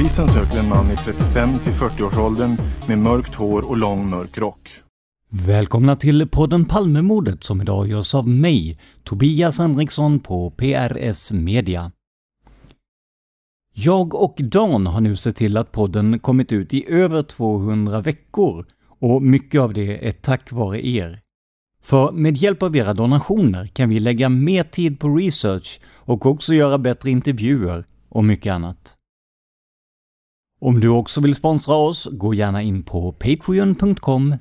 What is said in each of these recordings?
Polisen söker en man i 35 till 40-årsåldern med mörkt hår och lång mörk rock. Välkomna till podden Palmemordet som idag görs av mig, Tobias Henriksson på PRS Media. Jag och Dan har nu sett till att podden kommit ut i över 200 veckor och mycket av det är tack vare er. För med hjälp av era donationer kan vi lägga mer tid på research och också göra bättre intervjuer och mycket annat. Om du också vill sponsra oss, gå gärna in på patreon.com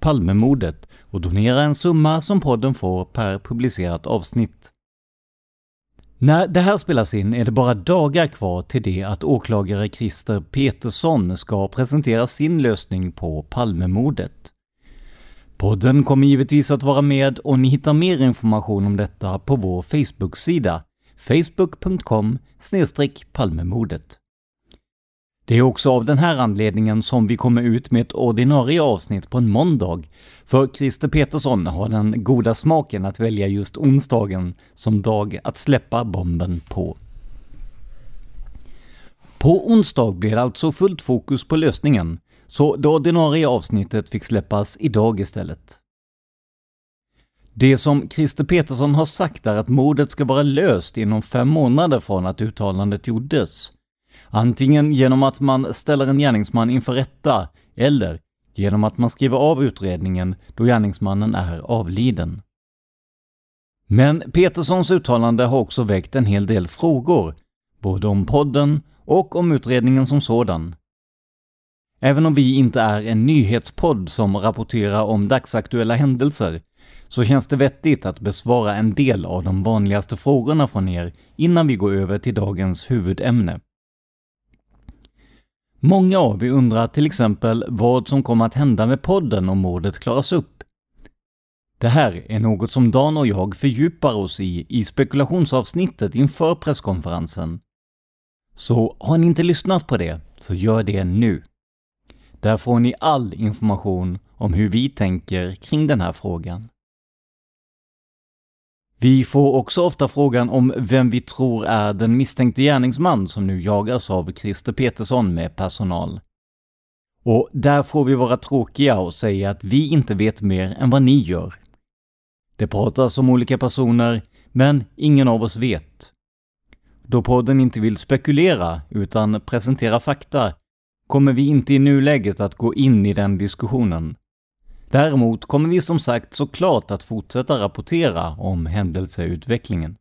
palmemodet och donera en summa som podden får per publicerat avsnitt. När det här spelas in är det bara dagar kvar till det att åklagare Christer Petersson ska presentera sin lösning på Palmemordet. Podden kommer givetvis att vara med och ni hittar mer information om detta på vår Facebook-sida facebook.com palmemordet. Det är också av den här anledningen som vi kommer ut med ett ordinarie avsnitt på en måndag, för Christer Petersson har den goda smaken att välja just onsdagen som dag att släppa bomben på. På onsdag blir det alltså fullt fokus på lösningen, så det ordinarie avsnittet fick släppas idag istället. Det som Christer Petersson har sagt är att mordet ska vara löst inom fem månader från att uttalandet gjordes. Antingen genom att man ställer en gärningsman inför rätta, eller genom att man skriver av utredningen då gärningsmannen är avliden. Men Petersons uttalande har också väckt en hel del frågor, både om podden och om utredningen som sådan. Även om vi inte är en nyhetspodd som rapporterar om dagsaktuella händelser, så känns det vettigt att besvara en del av de vanligaste frågorna från er innan vi går över till dagens huvudämne. Många av er undrar till exempel vad som kommer att hända med podden om mordet klaras upp. Det här är något som Dan och jag fördjupar oss i i spekulationsavsnittet inför presskonferensen. Så har ni inte lyssnat på det, så gör det nu. Där får ni all information om hur vi tänker kring den här frågan. Vi får också ofta frågan om vem vi tror är den misstänkte gärningsman som nu jagas av Christer Petersson med personal. Och där får vi vara tråkiga och säga att vi inte vet mer än vad ni gör. Det pratas om olika personer, men ingen av oss vet. Då podden inte vill spekulera, utan presentera fakta, kommer vi inte i nuläget att gå in i den diskussionen. Däremot kommer vi som sagt såklart att fortsätta rapportera om händelseutvecklingen.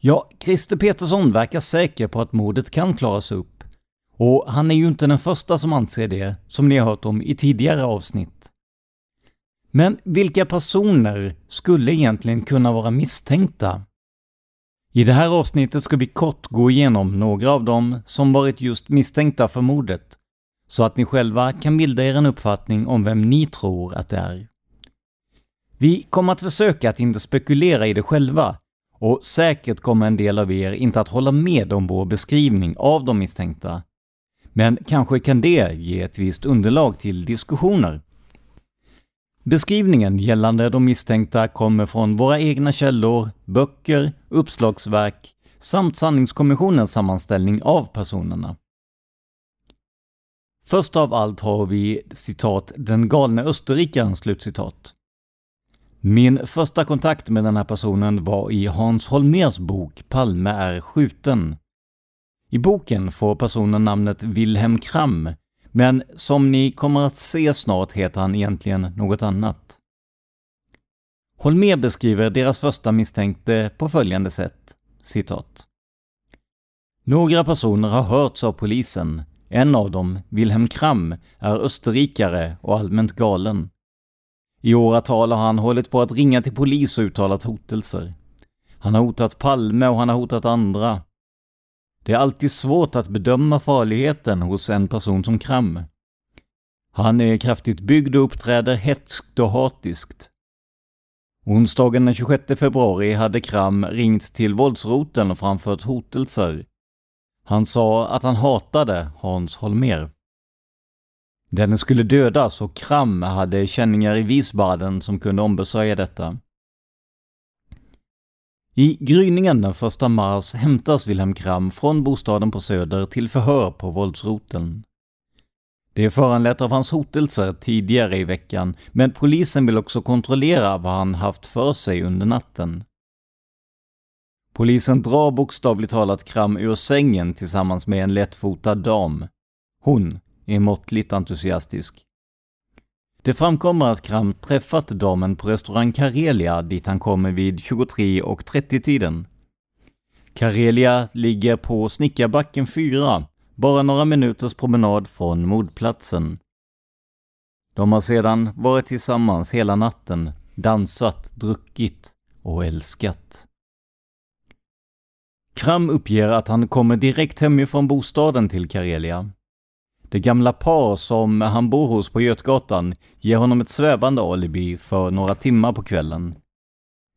Ja, Christer Petersson verkar säker på att mordet kan klaras upp. Och han är ju inte den första som anser det, som ni har hört om i tidigare avsnitt. Men vilka personer skulle egentligen kunna vara misstänkta? I det här avsnittet ska vi kort gå igenom några av dem som varit just misstänkta för mordet, så att ni själva kan bilda er en uppfattning om vem ni tror att det är. Vi kommer att försöka att inte spekulera i det själva, och säkert kommer en del av er inte att hålla med om vår beskrivning av de misstänkta. Men kanske kan det ge ett visst underlag till diskussioner. Beskrivningen gällande de misstänkta kommer från våra egna källor, böcker, uppslagsverk samt Sanningskommissionens sammanställning av personerna. Först av allt har vi citat ”den galne österrikaren” slutcitat. Min första kontakt med den här personen var i Hans Holmers bok Palme är skjuten. I boken får personen namnet Wilhelm Kram, men som ni kommer att se snart heter han egentligen något annat. Holmér beskriver deras första misstänkte på följande sätt, citat. Några personer har hörts av polisen. En av dem, Wilhelm Kram, är österrikare och allmänt galen. I åratal har han hållit på att ringa till polis och uttalat hotelser. Han har hotat Palme och han har hotat andra. Det är alltid svårt att bedöma farligheten hos en person som Kram. Han är kraftigt byggd och uppträder hetskt och hatiskt. Onsdagen den 26 februari hade Kram ringt till våldsroten och framfört hotelser. Han sa att han hatade Hans Holmer. Denne skulle dödas och Kram hade känningar i Wiesbaden som kunde ombesörja detta. I gryningen den 1 mars hämtas Wilhelm Kram från bostaden på Söder till förhör på våldsroteln. Det är föranlett av hans hotelser tidigare i veckan, men polisen vill också kontrollera vad han haft för sig under natten. Polisen drar bokstavligt talat Kram ur sängen tillsammans med en lättfotad dam. Hon är måttligt entusiastisk. Det framkommer att Kram träffat damen på restaurang Karelia dit han kommer vid 23.30-tiden. Karelia ligger på Snickarbacken 4, bara några minuters promenad från mordplatsen. De har sedan varit tillsammans hela natten, dansat, druckit och älskat. Kram uppger att han kommer direkt hemifrån bostaden till Karelia. Det gamla par som han bor hos på Götgatan ger honom ett svävande alibi för några timmar på kvällen.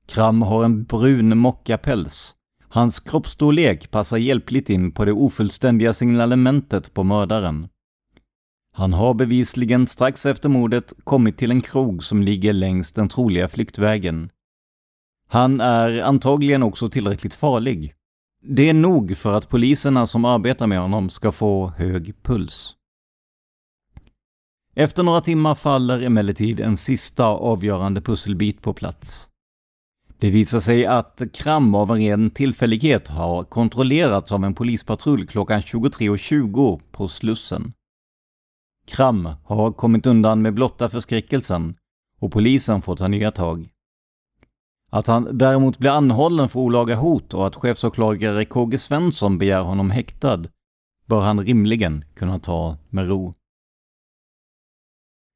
Kram har en brun mockapäls. Hans kroppsstorlek passar hjälpligt in på det ofullständiga signalementet på mördaren. Han har bevisligen strax efter mordet kommit till en krog som ligger längs den troliga flyktvägen. Han är antagligen också tillräckligt farlig. Det är nog för att poliserna som arbetar med honom ska få hög puls. Efter några timmar faller emellertid en sista avgörande pusselbit på plats. Det visar sig att Kram av en ren tillfällighet har kontrollerats av en polispatrull klockan 23.20 på Slussen. Kram har kommit undan med blotta förskräckelsen och polisen får ta nya tag. Att han däremot blir anhållen för olaga hot och att chefsåklagare KG Svensson begär honom häktad bör han rimligen kunna ta med ro.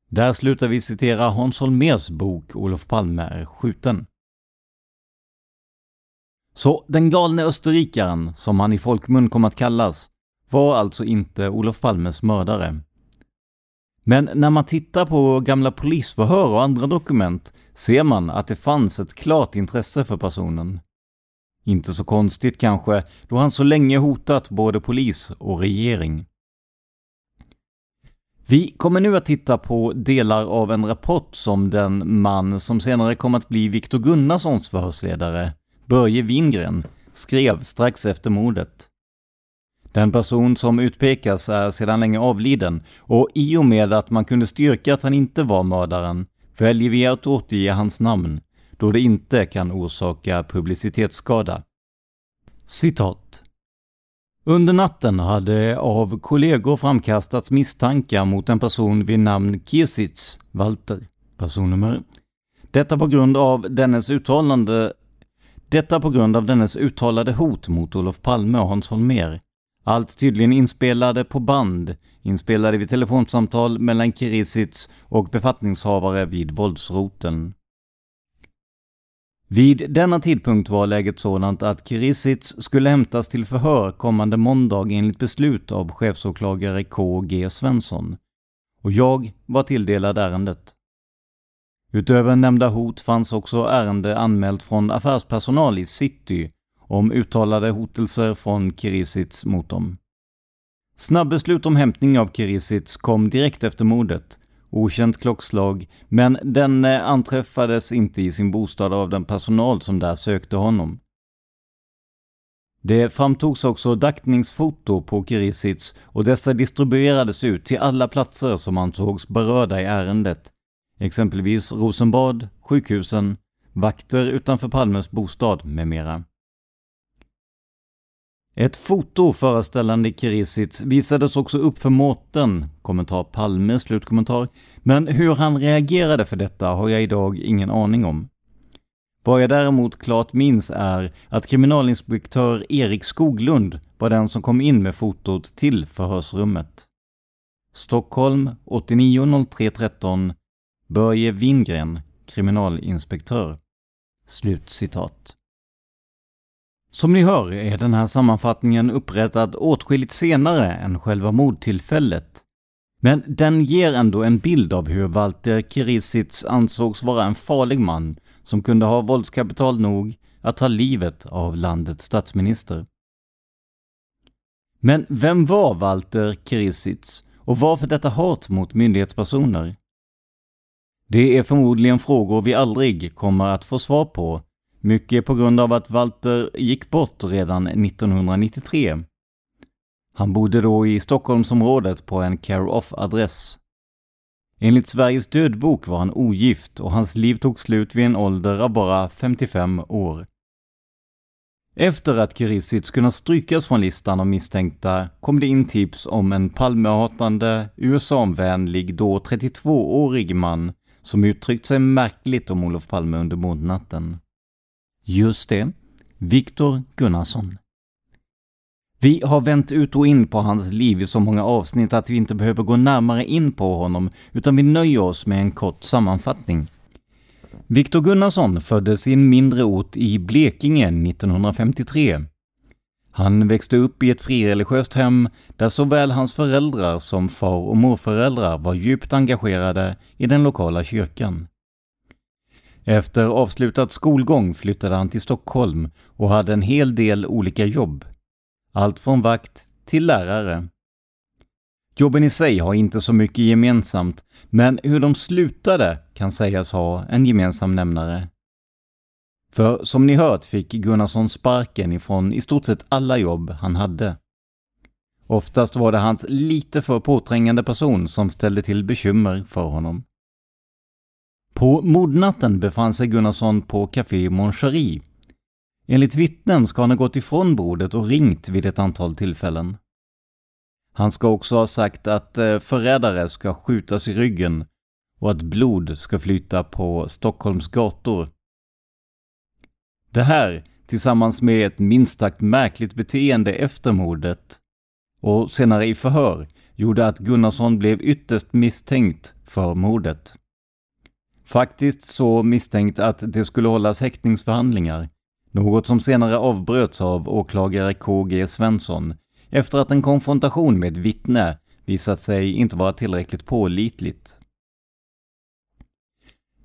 Där slutar vi citera Hans Holmers bok Olof Palme är skjuten. Så den galne österrikaren, som han i folkmun kom att kallas, var alltså inte Olof Palmes mördare. Men när man tittar på gamla polisförhör och andra dokument ser man att det fanns ett klart intresse för personen. Inte så konstigt kanske, då han så länge hotat både polis och regering. Vi kommer nu att titta på delar av en rapport som den man som senare kom att bli Viktor Gunnarssons förhörsledare, Börje Wingren, skrev strax efter mordet. Den person som utpekas är sedan länge avliden och i och med att man kunde styrka att han inte var mördaren väljer vi att återge hans namn, då det inte kan orsaka publicitetsskada. Citat. Under natten hade av kollegor framkastats misstankar mot en person vid namn Kirsitz Walter, personnummer. Detta på grund av dennes uttalande detta på grund av dennes uttalade hot mot Olof Palme och Hans Holmér. Allt tydligen inspelade på band, inspelade vid telefonsamtal mellan Kirisits och befattningshavare vid våldsroten. Vid denna tidpunkt var läget sådant att Kirisits skulle hämtas till förhör kommande måndag enligt beslut av chefsåklagare K. G. Svensson. Och jag var tilldelad ärendet. Utöver nämnda hot fanns också ärende anmält från affärspersonal i city om uttalade hotelser från Kirisits mot dem. Snabbeslut om hämtning av Kirisits kom direkt efter mordet. Okänt klockslag, men den eh, anträffades inte i sin bostad av den personal som där sökte honom. Det framtogs också daktningsfoto på Kirisits och dessa distribuerades ut till alla platser som ansågs berörda i ärendet, exempelvis Rosenbad, sjukhusen, vakter utanför Palmes bostad med mera. Ett foto föreställande Kirisits visades också upp för Mårten, kommentar Palme, slutkommentar, men hur han reagerade för detta har jag idag ingen aning om. Vad jag däremot klart minns är att kriminalinspektör Erik Skoglund var den som kom in med fotot till förhörsrummet. Stockholm 890313 Börje Wingren, kriminalinspektör. Slut citat. Som ni hör är den här sammanfattningen upprättad åtskilligt senare än själva mordtillfället. Men den ger ändå en bild av hur Walter Kirisits ansågs vara en farlig man som kunde ha våldskapital nog att ta livet av landets statsminister. Men vem var Walter Kirisits och varför detta hat mot myndighetspersoner? Det är förmodligen frågor vi aldrig kommer att få svar på mycket på grund av att Walter gick bort redan 1993. Han bodde då i Stockholmsområdet på en care-off-adress. Enligt Sveriges dödbok var han ogift och hans liv tog slut vid en ålder av bara 55 år. Efter att Kirisits kunnat strykas från listan av misstänkta kom det in tips om en Palmehatande, USA-vänlig, då 32-årig man som uttryckt sig märkligt om Olof Palme under mordnatten. Just det, Viktor Gunnarsson. Vi har vänt ut och in på hans liv i så många avsnitt att vi inte behöver gå närmare in på honom, utan vi nöjer oss med en kort sammanfattning. Viktor Gunnarsson föddes i en mindre ort i Blekinge 1953. Han växte upp i ett frireligiöst hem där såväl hans föräldrar som far och morföräldrar var djupt engagerade i den lokala kyrkan. Efter avslutad skolgång flyttade han till Stockholm och hade en hel del olika jobb. Allt från vakt till lärare. Jobben i sig har inte så mycket gemensamt, men hur de slutade kan sägas ha en gemensam nämnare. För som ni hört fick Gunnarsson sparken ifrån i stort sett alla jobb han hade. Oftast var det hans lite för påträngande person som ställde till bekymmer för honom. På mordnatten befann sig Gunnarsson på Café Mon Cherie. Enligt vittnen ska han ha gått ifrån bordet och ringt vid ett antal tillfällen. Han ska också ha sagt att eh, förrädare ska skjutas i ryggen och att blod ska flyta på Stockholms gator. Det här, tillsammans med ett minst sagt märkligt beteende efter mordet och senare i förhör, gjorde att Gunnarsson blev ytterst misstänkt för mordet. Faktiskt så misstänkt att det skulle hållas häktningsförhandlingar, något som senare avbröts av åklagare KG Svensson efter att en konfrontation med ett vittne visat sig inte vara tillräckligt pålitligt.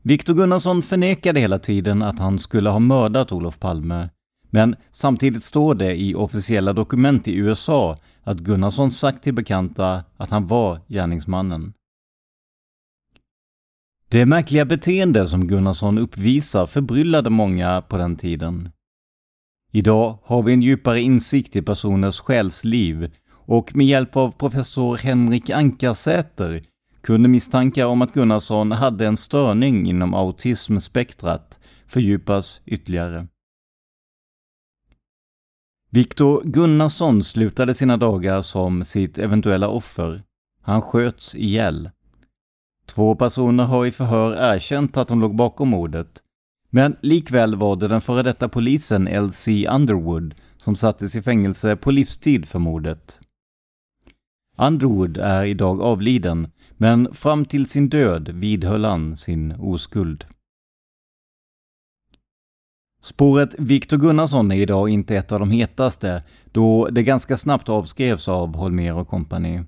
Viktor Gunnarsson förnekade hela tiden att han skulle ha mördat Olof Palme, men samtidigt står det i officiella dokument i USA att Gunnarsson sagt till bekanta att han var gärningsmannen. Det märkliga beteende som Gunnarsson uppvisar förbryllade många på den tiden. Idag har vi en djupare insikt i personers själsliv och med hjälp av professor Henrik Ankarsäter kunde misstankar om att Gunnarsson hade en störning inom autismspektrat fördjupas ytterligare. Viktor Gunnarsson slutade sina dagar som sitt eventuella offer. Han sköts ihjäl. Två personer har i förhör erkänt att de låg bakom mordet, men likväl var det den före detta polisen L.C. Underwood som sattes i fängelse på livstid för mordet. Underwood är idag avliden, men fram till sin död vidhöll han sin oskuld. Spåret Viktor Gunnarsson är idag inte ett av de hetaste, då det ganska snabbt avskrevs av Holmer och kompani.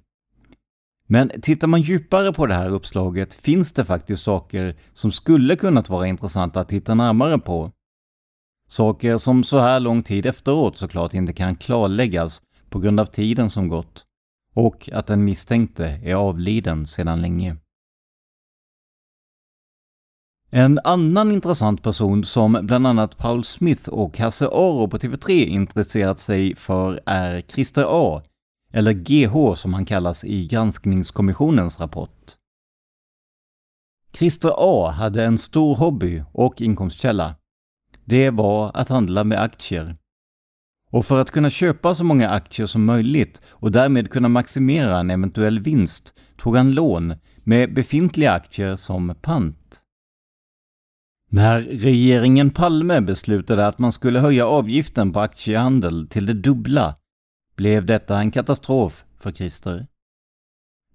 Men tittar man djupare på det här uppslaget finns det faktiskt saker som skulle kunnat vara intressanta att titta närmare på. Saker som så här lång tid efteråt såklart inte kan klarläggas på grund av tiden som gått och att den misstänkte är avliden sedan länge. En annan intressant person som bland annat Paul Smith och Hasse Aro på TV3 intresserat sig för är Christer A, eller GH som han kallas i granskningskommissionens rapport. Christer A hade en stor hobby och inkomstkälla. Det var att handla med aktier. Och för att kunna köpa så många aktier som möjligt och därmed kunna maximera en eventuell vinst tog han lån med befintliga aktier som pant. När regeringen Palme beslutade att man skulle höja avgiften på aktiehandel till det dubbla blev detta en katastrof för Christer.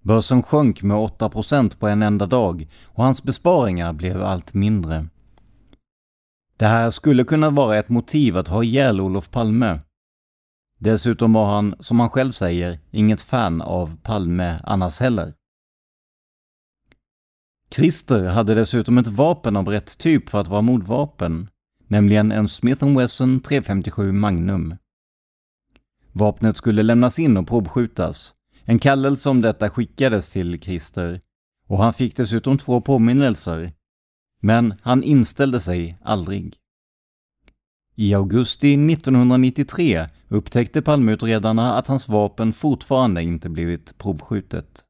Börsen sjönk med 8% på en enda dag och hans besparingar blev allt mindre. Det här skulle kunna vara ett motiv att ha ihjäl Olof Palme. Dessutom var han, som han själv säger, inget fan av Palme annars heller. Christer hade dessutom ett vapen av rätt typ för att vara mordvapen, nämligen en Smith Wesson 357 Magnum. Vapnet skulle lämnas in och provskjutas. En kallelse om detta skickades till Christer och han fick dessutom två påminnelser. Men han inställde sig aldrig. I augusti 1993 upptäckte Palmeutredarna att hans vapen fortfarande inte blivit provskjutet.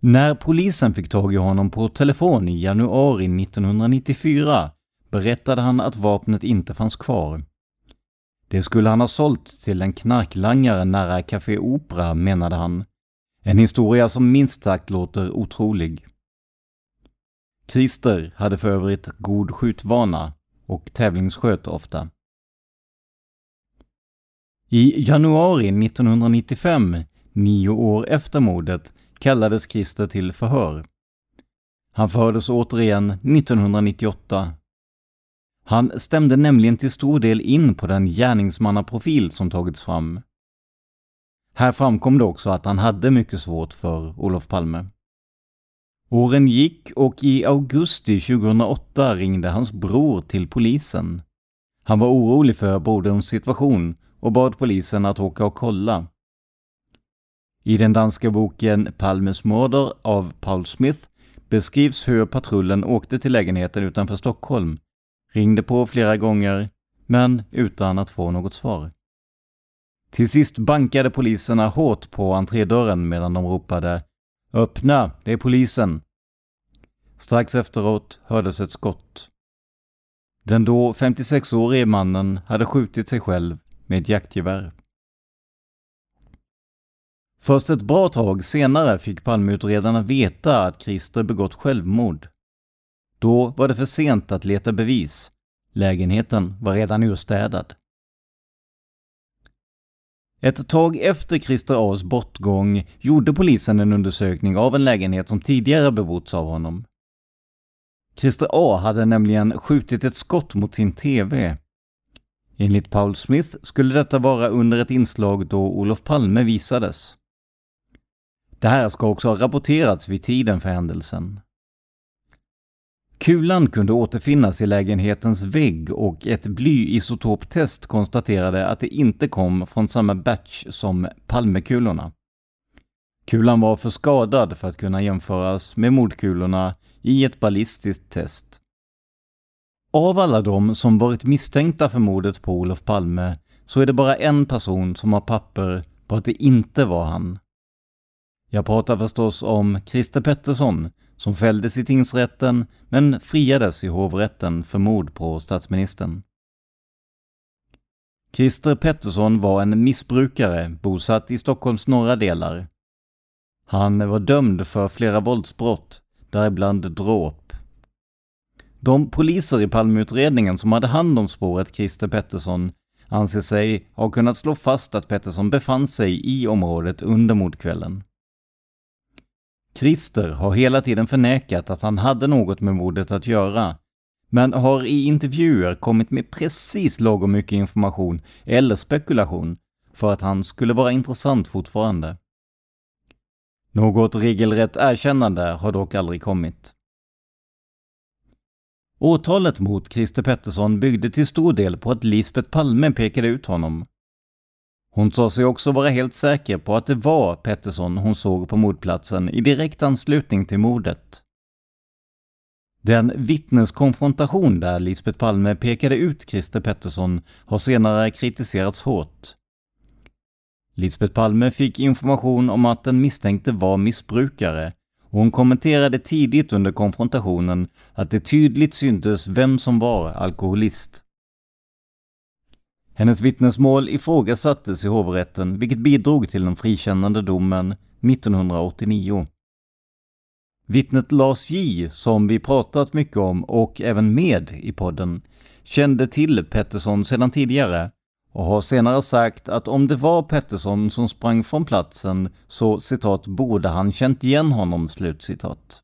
När polisen fick tag i honom på telefon i januari 1994 berättade han att vapnet inte fanns kvar. Det skulle han ha sålt till en knarklangare nära Café Opera, menade han. En historia som minst sagt låter otrolig. Christer hade för övrigt god skjutvana och tävlingssköt ofta. I januari 1995, nio år efter mordet, kallades Christer till förhör. Han fördes återigen 1998. Han stämde nämligen till stor del in på den gärningsmannaprofil som tagits fram. Här framkom det också att han hade mycket svårt för Olof Palme. Åren gick och i augusti 2008 ringde hans bror till polisen. Han var orolig för broderns situation och bad polisen att åka och kolla. I den danska boken Palmes mörder av Paul Smith beskrivs hur patrullen åkte till lägenheten utanför Stockholm, ringde på flera gånger, men utan att få något svar. Till sist bankade poliserna hårt på entrédörren medan de ropade ”Öppna, det är polisen!” Strax efteråt hördes ett skott. Den då 56-årige mannen hade skjutit sig själv med ett jaktgevär. Först ett bra tag senare fick Palmeutredarna veta att Christer begått självmord. Då var det för sent att leta bevis. Lägenheten var redan urstädad. Ett tag efter Christer A's bortgång gjorde polisen en undersökning av en lägenhet som tidigare bebotts av honom. Christer A hade nämligen skjutit ett skott mot sin TV. Enligt Paul Smith skulle detta vara under ett inslag då Olof Palme visades. Det här ska också ha rapporterats vid tiden för händelsen. Kulan kunde återfinnas i lägenhetens vägg och ett blyisotoptest konstaterade att det inte kom från samma batch som Palmekulorna. Kulan var för skadad för att kunna jämföras med mordkulorna i ett ballistiskt test. Av alla de som varit misstänkta för mordet på Olof Palme så är det bara en person som har papper på att det inte var han. Jag pratar förstås om Christer Pettersson som fälldes i tingsrätten men friades i hovrätten för mord på statsministern. Christer Pettersson var en missbrukare bosatt i Stockholms norra delar. Han var dömd för flera våldsbrott, däribland dråp. De poliser i Palmeutredningen som hade hand om spåret Christer Pettersson anser sig ha kunnat slå fast att Pettersson befann sig i området under mordkvällen. Christer har hela tiden förnekat att han hade något med mordet att göra, men har i intervjuer kommit med precis lagom mycket information eller spekulation för att han skulle vara intressant fortfarande. Något regelrätt erkännande har dock aldrig kommit. Åtalet mot Christer Pettersson byggde till stor del på att Lisbeth Palme pekade ut honom. Hon sa sig också vara helt säker på att det var Pettersson hon såg på mordplatsen i direkt anslutning till mordet. Den vittneskonfrontation där Lisbeth Palme pekade ut Christer Pettersson har senare kritiserats hårt. Lisbeth Palme fick information om att den misstänkte var missbrukare och hon kommenterade tidigt under konfrontationen att det tydligt syntes vem som var alkoholist. Hennes vittnesmål ifrågasattes i hovrätten, vilket bidrog till den frikännande domen 1989. Vittnet Lars J, som vi pratat mycket om och även med i podden, kände till Pettersson sedan tidigare och har senare sagt att om det var Pettersson som sprang från platsen så citat borde han känt igen honom slutcitat.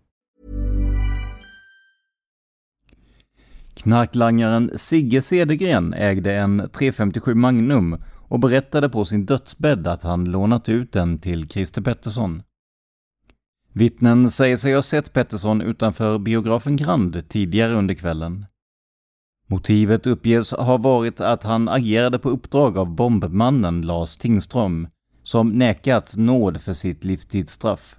Knarklangaren Sigge Cedergren ägde en 357 Magnum och berättade på sin dödsbädd att han lånat ut den till Christer Pettersson. Vittnen säger sig ha sett Pettersson utanför biografen Grand tidigare under kvällen. Motivet uppges ha varit att han agerade på uppdrag av bombmannen Lars Tingström, som näkat nåd för sitt livstidsstraff.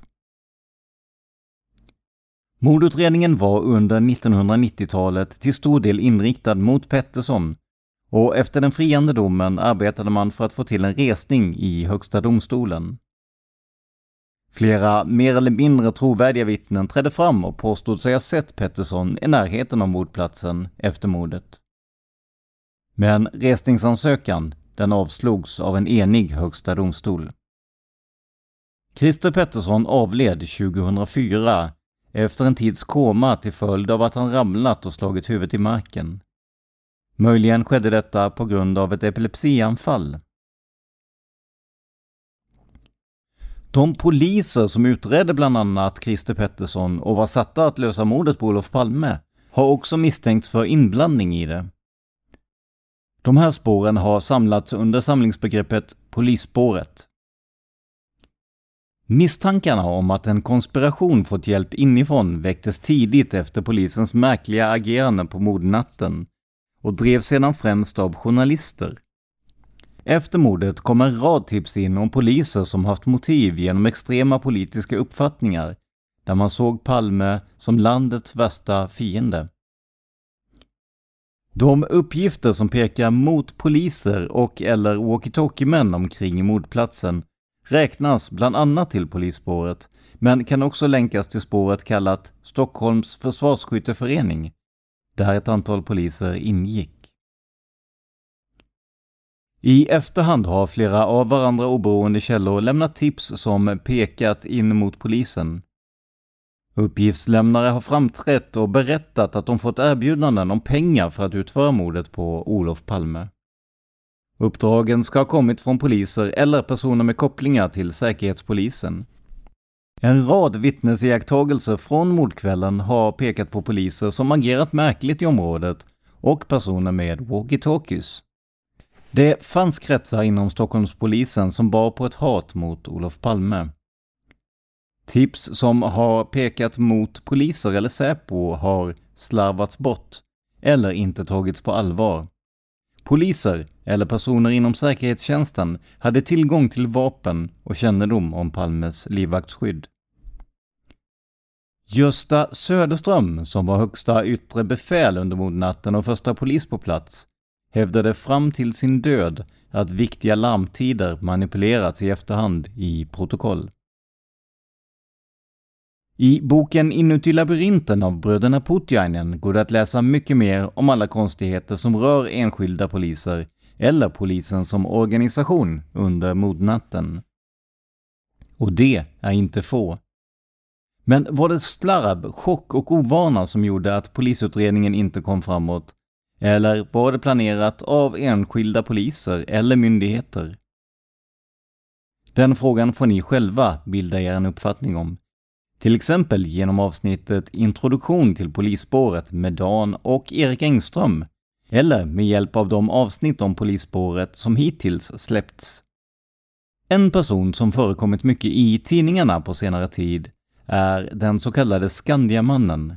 Mordutredningen var under 1990-talet till stor del inriktad mot Pettersson och efter den friande domen arbetade man för att få till en resning i Högsta domstolen. Flera mer eller mindre trovärdiga vittnen trädde fram och påstod sig ha sett Pettersson i närheten av mordplatsen efter mordet. Men resningsansökan, den avslogs av en enig Högsta domstol. Christer Pettersson avled 2004 efter en tids koma till följd av att han ramlat och slagit huvudet i marken. Möjligen skedde detta på grund av ett epilepsianfall. De poliser som utredde bland annat Christer Pettersson och var satta att lösa mordet på Olof Palme har också misstänkts för inblandning i det. De här spåren har samlats under samlingsbegreppet polisspåret. Misstankarna om att en konspiration fått hjälp inifrån väcktes tidigt efter polisens märkliga agerande på mordnatten och drevs sedan främst av journalister. Efter mordet kom en rad tips in om poliser som haft motiv genom extrema politiska uppfattningar, där man såg Palme som landets värsta fiende. De uppgifter som pekar mot poliser och eller walkie-talkie-män omkring mordplatsen räknas bland annat till polisspåret, men kan också länkas till spåret kallat Stockholms försvarsskytteförening, där ett antal poliser ingick. I efterhand har flera av varandra oberoende källor lämnat tips som pekat in mot polisen. Uppgiftslämnare har framträtt och berättat att de fått erbjudanden om pengar för att utföra mordet på Olof Palme. Uppdragen ska ha kommit från poliser eller personer med kopplingar till Säkerhetspolisen. En rad vittnesiakttagelser från mordkvällen har pekat på poliser som agerat märkligt i området och personer med walkie-talkies. Det fanns kretsar inom Stockholmspolisen som bar på ett hat mot Olof Palme. Tips som har pekat mot poliser eller Säpo har slarvats bort eller inte tagits på allvar. Poliser eller personer inom säkerhetstjänsten hade tillgång till vapen och kännedom om Palmes livvaktsskydd. Gösta Söderström, som var högsta yttre befäl under mordnatten och första polis på plats, hävdade fram till sin död att viktiga larmtider manipulerats i efterhand i protokoll. I boken Inuti labyrinten av bröderna Putjainen går det att läsa mycket mer om alla konstigheter som rör enskilda poliser eller polisen som organisation under mordnatten. Och det är inte få. Men var det slarv, chock och ovana som gjorde att polisutredningen inte kom framåt? Eller var det planerat av enskilda poliser eller myndigheter? Den frågan får ni själva bilda er en uppfattning om. Till exempel genom avsnittet Introduktion till polisspåret med Dan och Erik Engström, eller med hjälp av de avsnitt om polisspåret som hittills släppts. En person som förekommit mycket i tidningarna på senare tid är den så kallade Skandiamannen.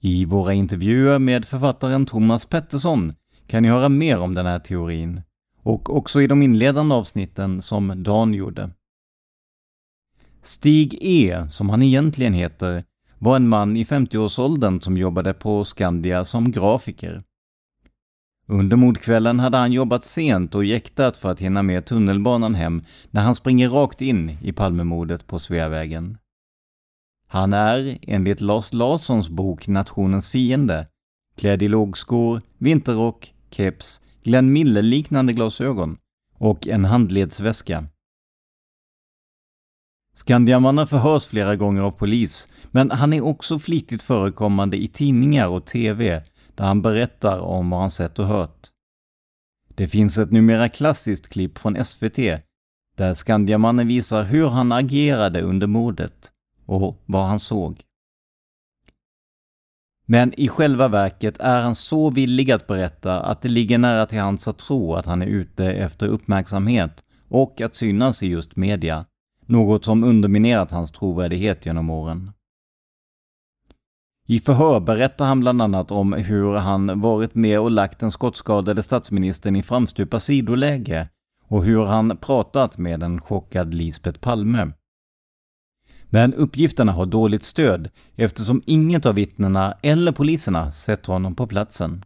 I våra intervjuer med författaren Thomas Pettersson kan ni höra mer om den här teorin, och också i de inledande avsnitten som Dan gjorde. Stig E, som han egentligen heter, var en man i 50-årsåldern som jobbade på Skandia som grafiker. Under mordkvällen hade han jobbat sent och jäktat för att hinna med tunnelbanan hem när han springer rakt in i Palmemordet på Sveavägen. Han är, enligt Lars Larssons bok Nationens fiende, klädd i lågskor, vinterrock, keps, Glenn Miller-liknande glasögon och en handledsväska. Skandiamannen förhörs flera gånger av polis, men han är också flitigt förekommande i tidningar och TV, där han berättar om vad han sett och hört. Det finns ett numera klassiskt klipp från SVT, där Skandiamannen visar hur han agerade under mordet och vad han såg. Men i själva verket är han så villig att berätta att det ligger nära till hands att tro att han är ute efter uppmärksamhet och att synas i just media, något som underminerat hans trovärdighet genom åren. I förhör berättar han bland annat om hur han varit med och lagt den skottskadade statsministern i framstupa sidoläge och hur han pratat med en chockad Lisbet Palme. Men uppgifterna har dåligt stöd eftersom inget av vittnena eller poliserna sett honom på platsen.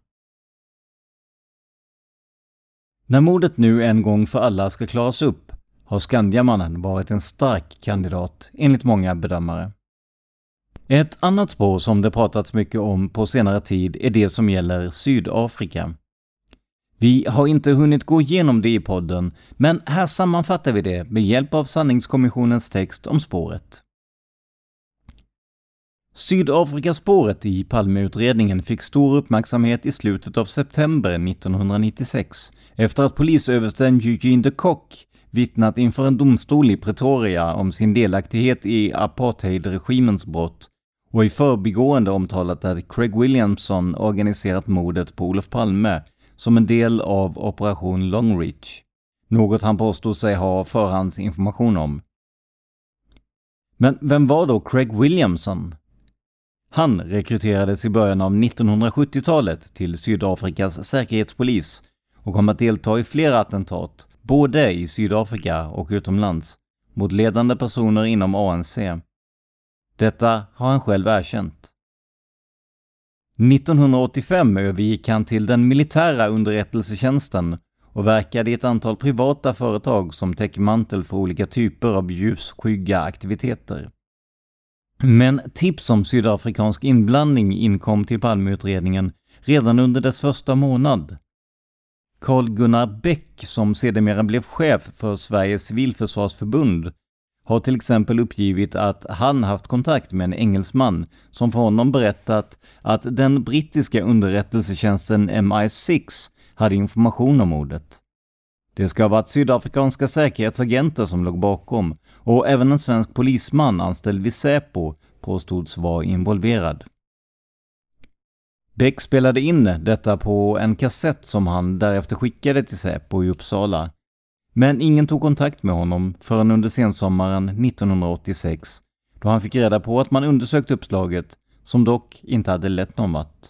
När mordet nu en gång för alla ska klaras upp har Skandiamannen varit en stark kandidat enligt många bedömare. Ett annat spår som det pratats mycket om på senare tid är det som gäller Sydafrika. Vi har inte hunnit gå igenom det i podden, men här sammanfattar vi det med hjälp av Sanningskommissionens text om spåret. Sydafrikaspåret i Palmeutredningen fick stor uppmärksamhet i slutet av september 1996 efter att polisöversten Eugene de Kock vittnat inför en domstol i Pretoria om sin delaktighet i apartheidregimens brott och i förbigående omtalat att Craig Williamson organiserat mordet på Olof Palme som en del av Operation Longreach, något han påstod sig ha förhandsinformation om. Men vem var då Craig Williamson? Han rekryterades i början av 1970-talet till Sydafrikas säkerhetspolis och kom att delta i flera attentat, både i Sydafrika och utomlands, mot ledande personer inom ANC. Detta har han själv erkänt. 1985 övergick han till den militära underrättelsetjänsten och verkade i ett antal privata företag som täckmantel för olika typer av ljusskygga aktiviteter. Men tips om sydafrikansk inblandning inkom till Palmeutredningen redan under dess första månad. Carl Gunnar Bäck, som sedermera blev chef för Sveriges civilförsvarsförbund, har till exempel uppgivit att han haft kontakt med en engelsman som för honom berättat att den brittiska underrättelsetjänsten MI6 hade information om mordet. Det ska ha varit sydafrikanska säkerhetsagenter som låg bakom och även en svensk polisman anställd vid Säpo påstods vara involverad. Beck spelade in detta på en kassett som han därefter skickade till Säpo i Uppsala. Men ingen tog kontakt med honom förrän under sensommaren 1986 då han fick reda på att man undersökt uppslaget, som dock inte hade lett någon vart.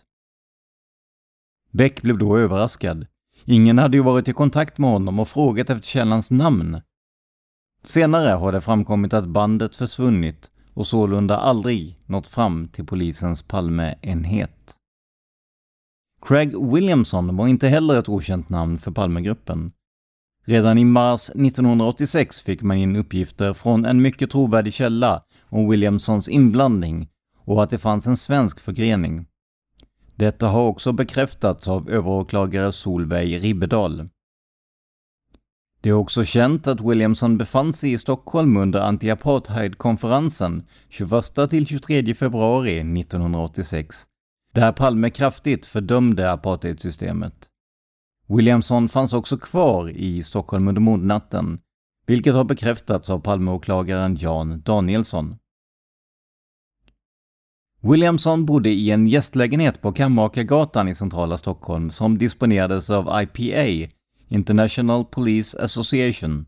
Beck blev då överraskad. Ingen hade ju varit i kontakt med honom och frågat efter källans namn. Senare har det framkommit att bandet försvunnit och sålunda aldrig nått fram till polisens Palmeenhet. Craig Williamson var inte heller ett okänt namn för Palmegruppen. Redan i mars 1986 fick man in uppgifter från en mycket trovärdig källa om Williamsons inblandning och att det fanns en svensk förgrening. Detta har också bekräftats av överåklagare Solveig Ribbedal. Det är också känt att Williamson befann sig i Stockholm under anti-apartheid-konferensen 21-23 februari 1986, där Palme kraftigt fördömde apartheidsystemet. Williamson fanns också kvar i Stockholm under mordnatten, vilket har bekräftats av Palmeåklagaren Jan Danielsson. Williamson bodde i en gästlägenhet på Kammakargatan i centrala Stockholm som disponerades av IPA, International Police Association.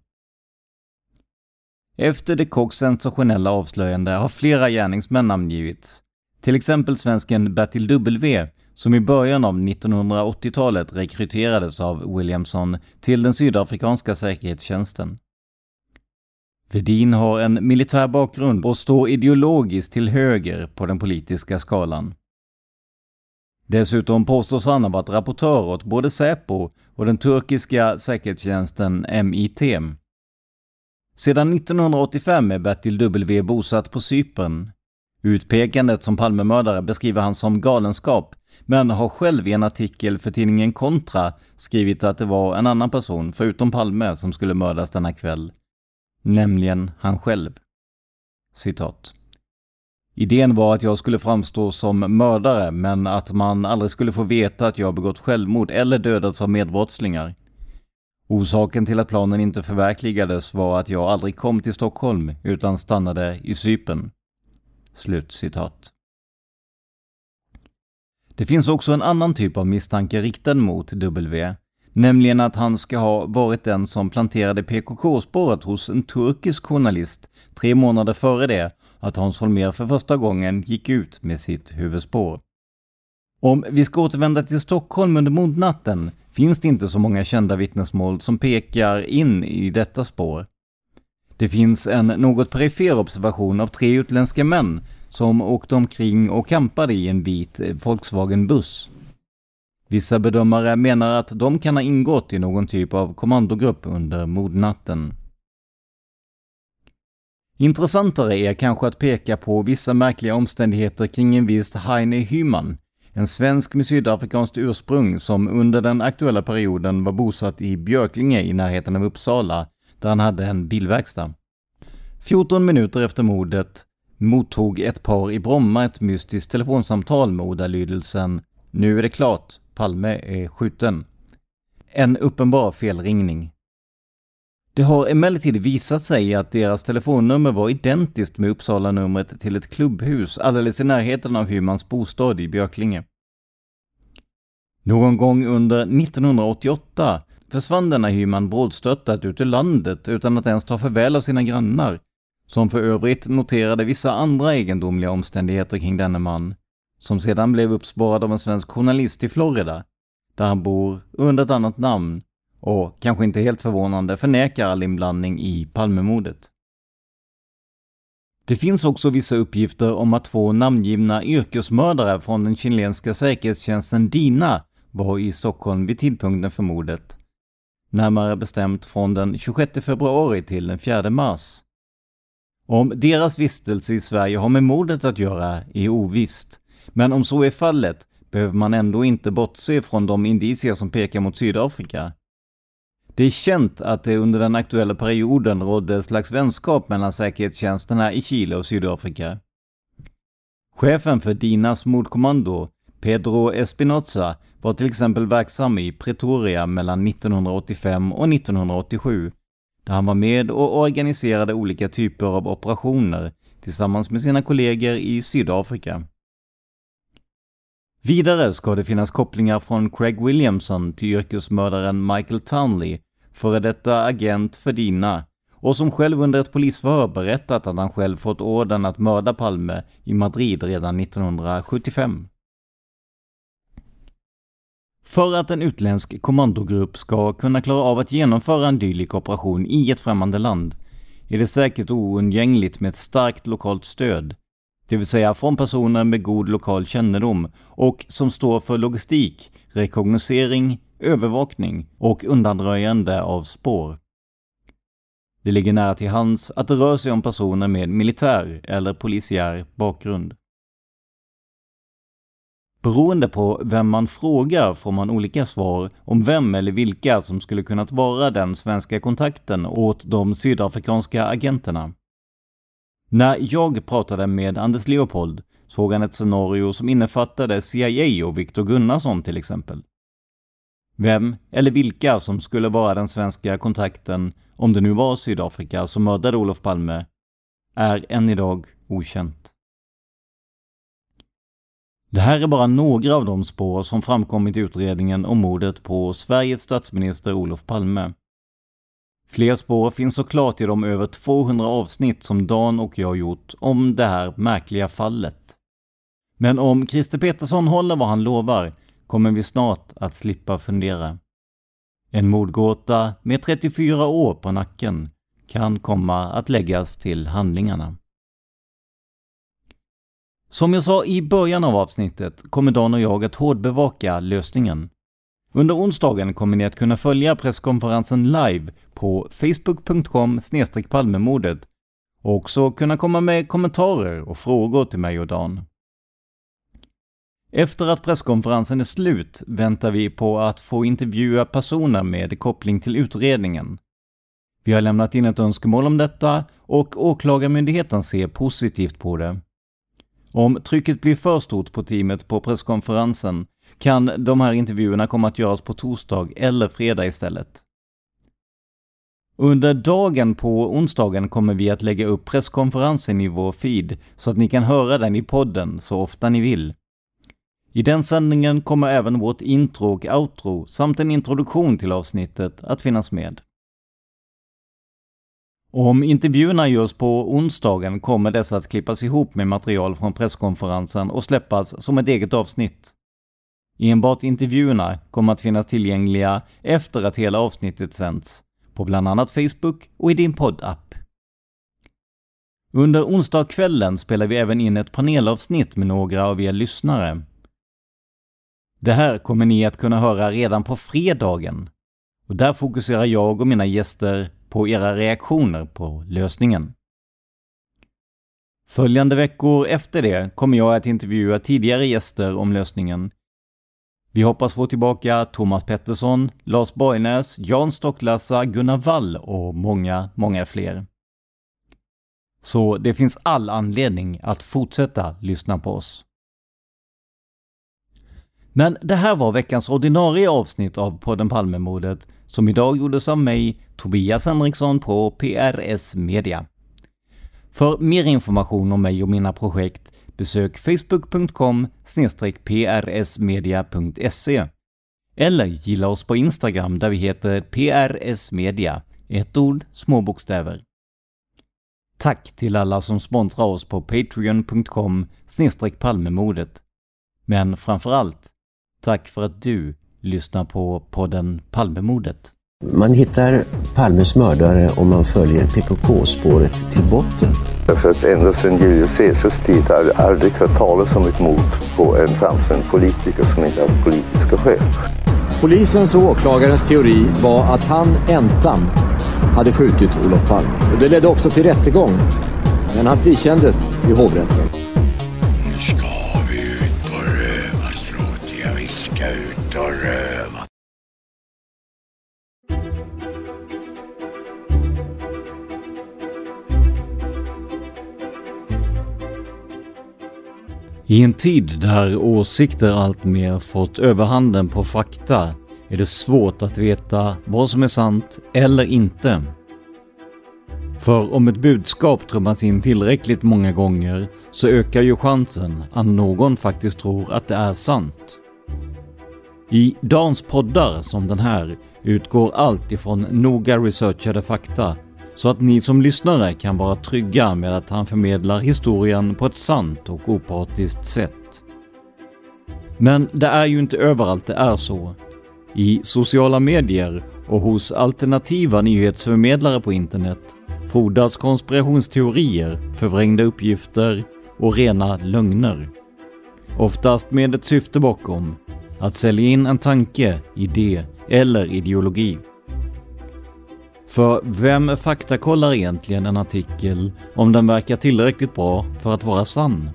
Efter de Kocks sensationella avslöjande har flera gärningsmän namngivits. Till exempel svensken Bertil W, som i början av 1980-talet rekryterades av Williamson till den sydafrikanska säkerhetstjänsten. Vedin har en militär bakgrund och står ideologiskt till höger på den politiska skalan. Dessutom påstås han ha varit rapportör åt både Säpo och den turkiska säkerhetstjänsten MIT. Sedan 1985 är Bertil W bosatt på Cypern. Utpekandet som Palmemördare beskriver han som galenskap, men har själv i en artikel för tidningen Kontra skrivit att det var en annan person, förutom Palme, som skulle mördas denna kväll. Nämligen han själv. Citat. Idén var att jag skulle framstå som mördare, men att man aldrig skulle få veta att jag begått självmord eller dödats av medbrottslingar. Orsaken till att planen inte förverkligades var att jag aldrig kom till Stockholm, utan stannade i Sypen. Slutcitat. Det finns också en annan typ av misstanke riktad mot W, nämligen att han ska ha varit den som planterade PKK-spåret hos en turkisk journalist tre månader före det att Hans Holmér för första gången gick ut med sitt huvudspår. Om vi ska återvända till Stockholm under mordnatten finns det inte så många kända vittnesmål som pekar in i detta spår. Det finns en något perifer observation av tre utländska män som åkte omkring och campade i en vit eh, Volkswagen-buss. Vissa bedömare menar att de kan ha ingått i någon typ av kommandogrupp under mordnatten. Intressantare är kanske att peka på vissa märkliga omständigheter kring en viss Heine Hyman, en svensk med sydafrikanskt ursprung som under den aktuella perioden var bosatt i Björklinge i närheten av Uppsala, där han hade en bilverkstad. 14 minuter efter mordet mottog ett par i Bromma ett mystiskt telefonsamtal med ordalydelsen ”Nu är det klart, Palme är skjuten”. En uppenbar felringning. Det har emellertid visat sig att deras telefonnummer var identiskt med Uppsala-numret till ett klubbhus alldeles i närheten av Hymans bostad i Björklinge. Någon gång under 1988 försvann denna Hyman brådstörtat ut ur landet utan att ens ta farväl av sina grannar, som för övrigt noterade vissa andra egendomliga omständigheter kring denne man, som sedan blev uppspårad av en svensk journalist i Florida, där han bor under ett annat namn och, kanske inte helt förvånande, förnekar all inblandning i Palmemordet. Det finns också vissa uppgifter om att två namngivna yrkesmördare från den chilenska säkerhetstjänsten DINA var i Stockholm vid tidpunkten för mordet. Närmare bestämt från den 26 februari till den 4 mars. Om deras vistelse i Sverige har med mordet att göra är ovisst, men om så är fallet behöver man ändå inte bortse från de indicier som pekar mot Sydafrika. Det är känt att det under den aktuella perioden rådde ett slags vänskap mellan säkerhetstjänsterna i Chile och Sydafrika. Chefen för Dinas mordkommando, Pedro Espinoza, var till exempel verksam i Pretoria mellan 1985 och 1987, där han var med och organiserade olika typer av operationer tillsammans med sina kollegor i Sydafrika. Vidare ska det finnas kopplingar från Craig Williamson till yrkesmördaren Michael Townley, före detta agent för Dina, och som själv under ett polisförhör berättat att han själv fått orden att mörda Palme i Madrid redan 1975. För att en utländsk kommandogrupp ska kunna klara av att genomföra en dylik operation i ett främmande land är det säkert oundgängligt med ett starkt lokalt stöd, det vill säga från personer med god lokal kännedom och som står för logistik, rekognosering, övervakning och undanröjande av spår. Det ligger nära till hands att det rör sig om personer med militär eller polisiär bakgrund. Beroende på vem man frågar får man olika svar om vem eller vilka som skulle kunnat vara den svenska kontakten åt de sydafrikanska agenterna. När jag pratade med Anders Leopold såg han ett scenario som innefattade CIA och Viktor Gunnarsson till exempel. Vem eller vilka som skulle vara den svenska kontakten, om det nu var Sydafrika som mördade Olof Palme, är än idag okänt. Det här är bara några av de spår som framkommit i utredningen om mordet på Sveriges statsminister Olof Palme. Fler spår finns såklart i de över 200 avsnitt som Dan och jag gjort om det här märkliga fallet. Men om Christer Petersson håller vad han lovar kommer vi snart att slippa fundera. En mordgåta med 34 år på nacken kan komma att läggas till handlingarna. Som jag sa i början av avsnittet kommer Dan och jag att hårdbevaka lösningen. Under onsdagen kommer ni att kunna följa presskonferensen live på facebook.com palmemordet och också kunna komma med kommentarer och frågor till mig och Dan. Efter att presskonferensen är slut väntar vi på att få intervjua personer med koppling till utredningen. Vi har lämnat in ett önskemål om detta och Åklagarmyndigheten ser positivt på det. Om trycket blir för stort på teamet på presskonferensen kan de här intervjuerna komma att göras på torsdag eller fredag istället. Under dagen på onsdagen kommer vi att lägga upp presskonferensen i vår feed så att ni kan höra den i podden så ofta ni vill. I den sändningen kommer även vårt intro och outro samt en introduktion till avsnittet att finnas med. Om intervjuerna görs på onsdagen kommer dessa att klippas ihop med material från presskonferensen och släppas som ett eget avsnitt. Enbart intervjuerna kommer att finnas tillgängliga efter att hela avsnittet sänds, på bland annat Facebook och i din poddapp. Under onsdagskvällen spelar vi även in ett panelavsnitt med några av er lyssnare. Det här kommer ni att kunna höra redan på fredagen. Och där fokuserar jag och mina gäster på era reaktioner på lösningen. Följande veckor efter det kommer jag att intervjua tidigare gäster om lösningen. Vi hoppas få tillbaka Thomas Pettersson, Lars Borgnäs, Jan Stocklassa, Gunnar Wall och många, många fler. Så det finns all anledning att fortsätta lyssna på oss. Men det här var veckans ordinarie avsnitt av podden Palmemordet som idag gjordes av mig, Tobias Henriksson på PRS Media. För mer information om mig och mina projekt besök facebook.com prsmedia.se eller gilla oss på Instagram där vi heter prsmedia, ett ord, små bokstäver. Tack till alla som sponsrar oss på patreon.com palmemodet. Men framför allt, tack för att du lyssnar på podden Palmemordet. Man hittar Palmes mördare om man följer PKK-spåret till botten. Därför att ända sedan Julius Caesars tid har jag aldrig hört talas om ett mord på en framstående politiker som inte haft politiska skäl. Polisens och åklagarens teori var att han ensam hade skjutit Olof Palme. Och det ledde också till rättegång. Men han frikändes i hovrätten. I en tid där åsikter alltmer fått överhanden på fakta är det svårt att veta vad som är sant eller inte. För om ett budskap trummas in tillräckligt många gånger så ökar ju chansen att någon faktiskt tror att det är sant. I dagens poddar som den här utgår allt ifrån noga researchade fakta så att ni som lyssnare kan vara trygga med att han förmedlar historien på ett sant och opartiskt sätt. Men det är ju inte överallt det är så. I sociala medier och hos alternativa nyhetsförmedlare på internet frodas konspirationsteorier, förvrängda uppgifter och rena lögner. Oftast med ett syfte bakom, att sälja in en tanke, idé eller ideologi. För vem faktakollar egentligen en artikel om den verkar tillräckligt bra för att vara sann?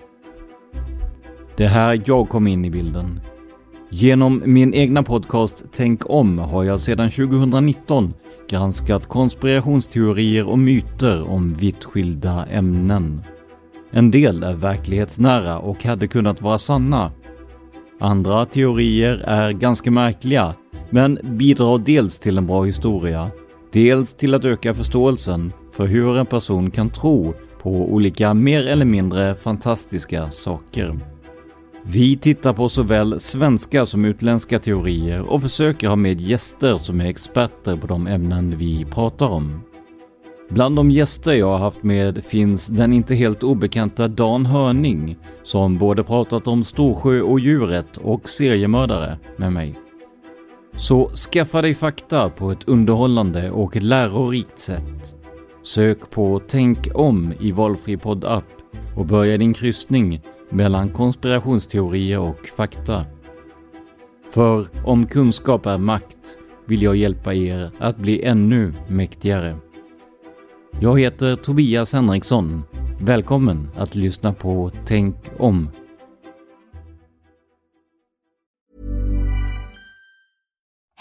Det är här jag kom in i bilden. Genom min egna podcast Tänk om har jag sedan 2019 granskat konspirationsteorier och myter om vitt skilda ämnen. En del är verklighetsnära och hade kunnat vara sanna. Andra teorier är ganska märkliga, men bidrar dels till en bra historia, dels till att öka förståelsen för hur en person kan tro på olika mer eller mindre fantastiska saker. Vi tittar på såväl svenska som utländska teorier och försöker ha med gäster som är experter på de ämnen vi pratar om. Bland de gäster jag har haft med finns den inte helt obekanta Dan Hörning som både pratat om Storsjö och djuret och seriemördare med mig. Så skaffa dig fakta på ett underhållande och lärorikt sätt. Sök på Tänk om i valfri poddapp och börja din kryssning mellan konspirationsteorier och fakta. För om kunskap är makt vill jag hjälpa er att bli ännu mäktigare. Jag heter Tobias Henriksson. Välkommen att lyssna på Tänk om.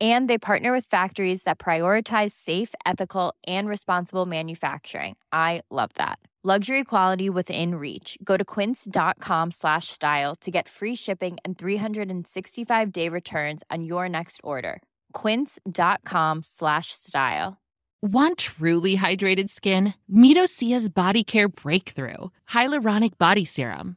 And they partner with factories that prioritize safe, ethical, and responsible manufacturing. I love that. Luxury quality within reach. Go to quince.com slash style to get free shipping and 365-day returns on your next order. quince.com slash style. Want truly hydrated skin? Medocia's Body Care Breakthrough Hyaluronic Body Serum.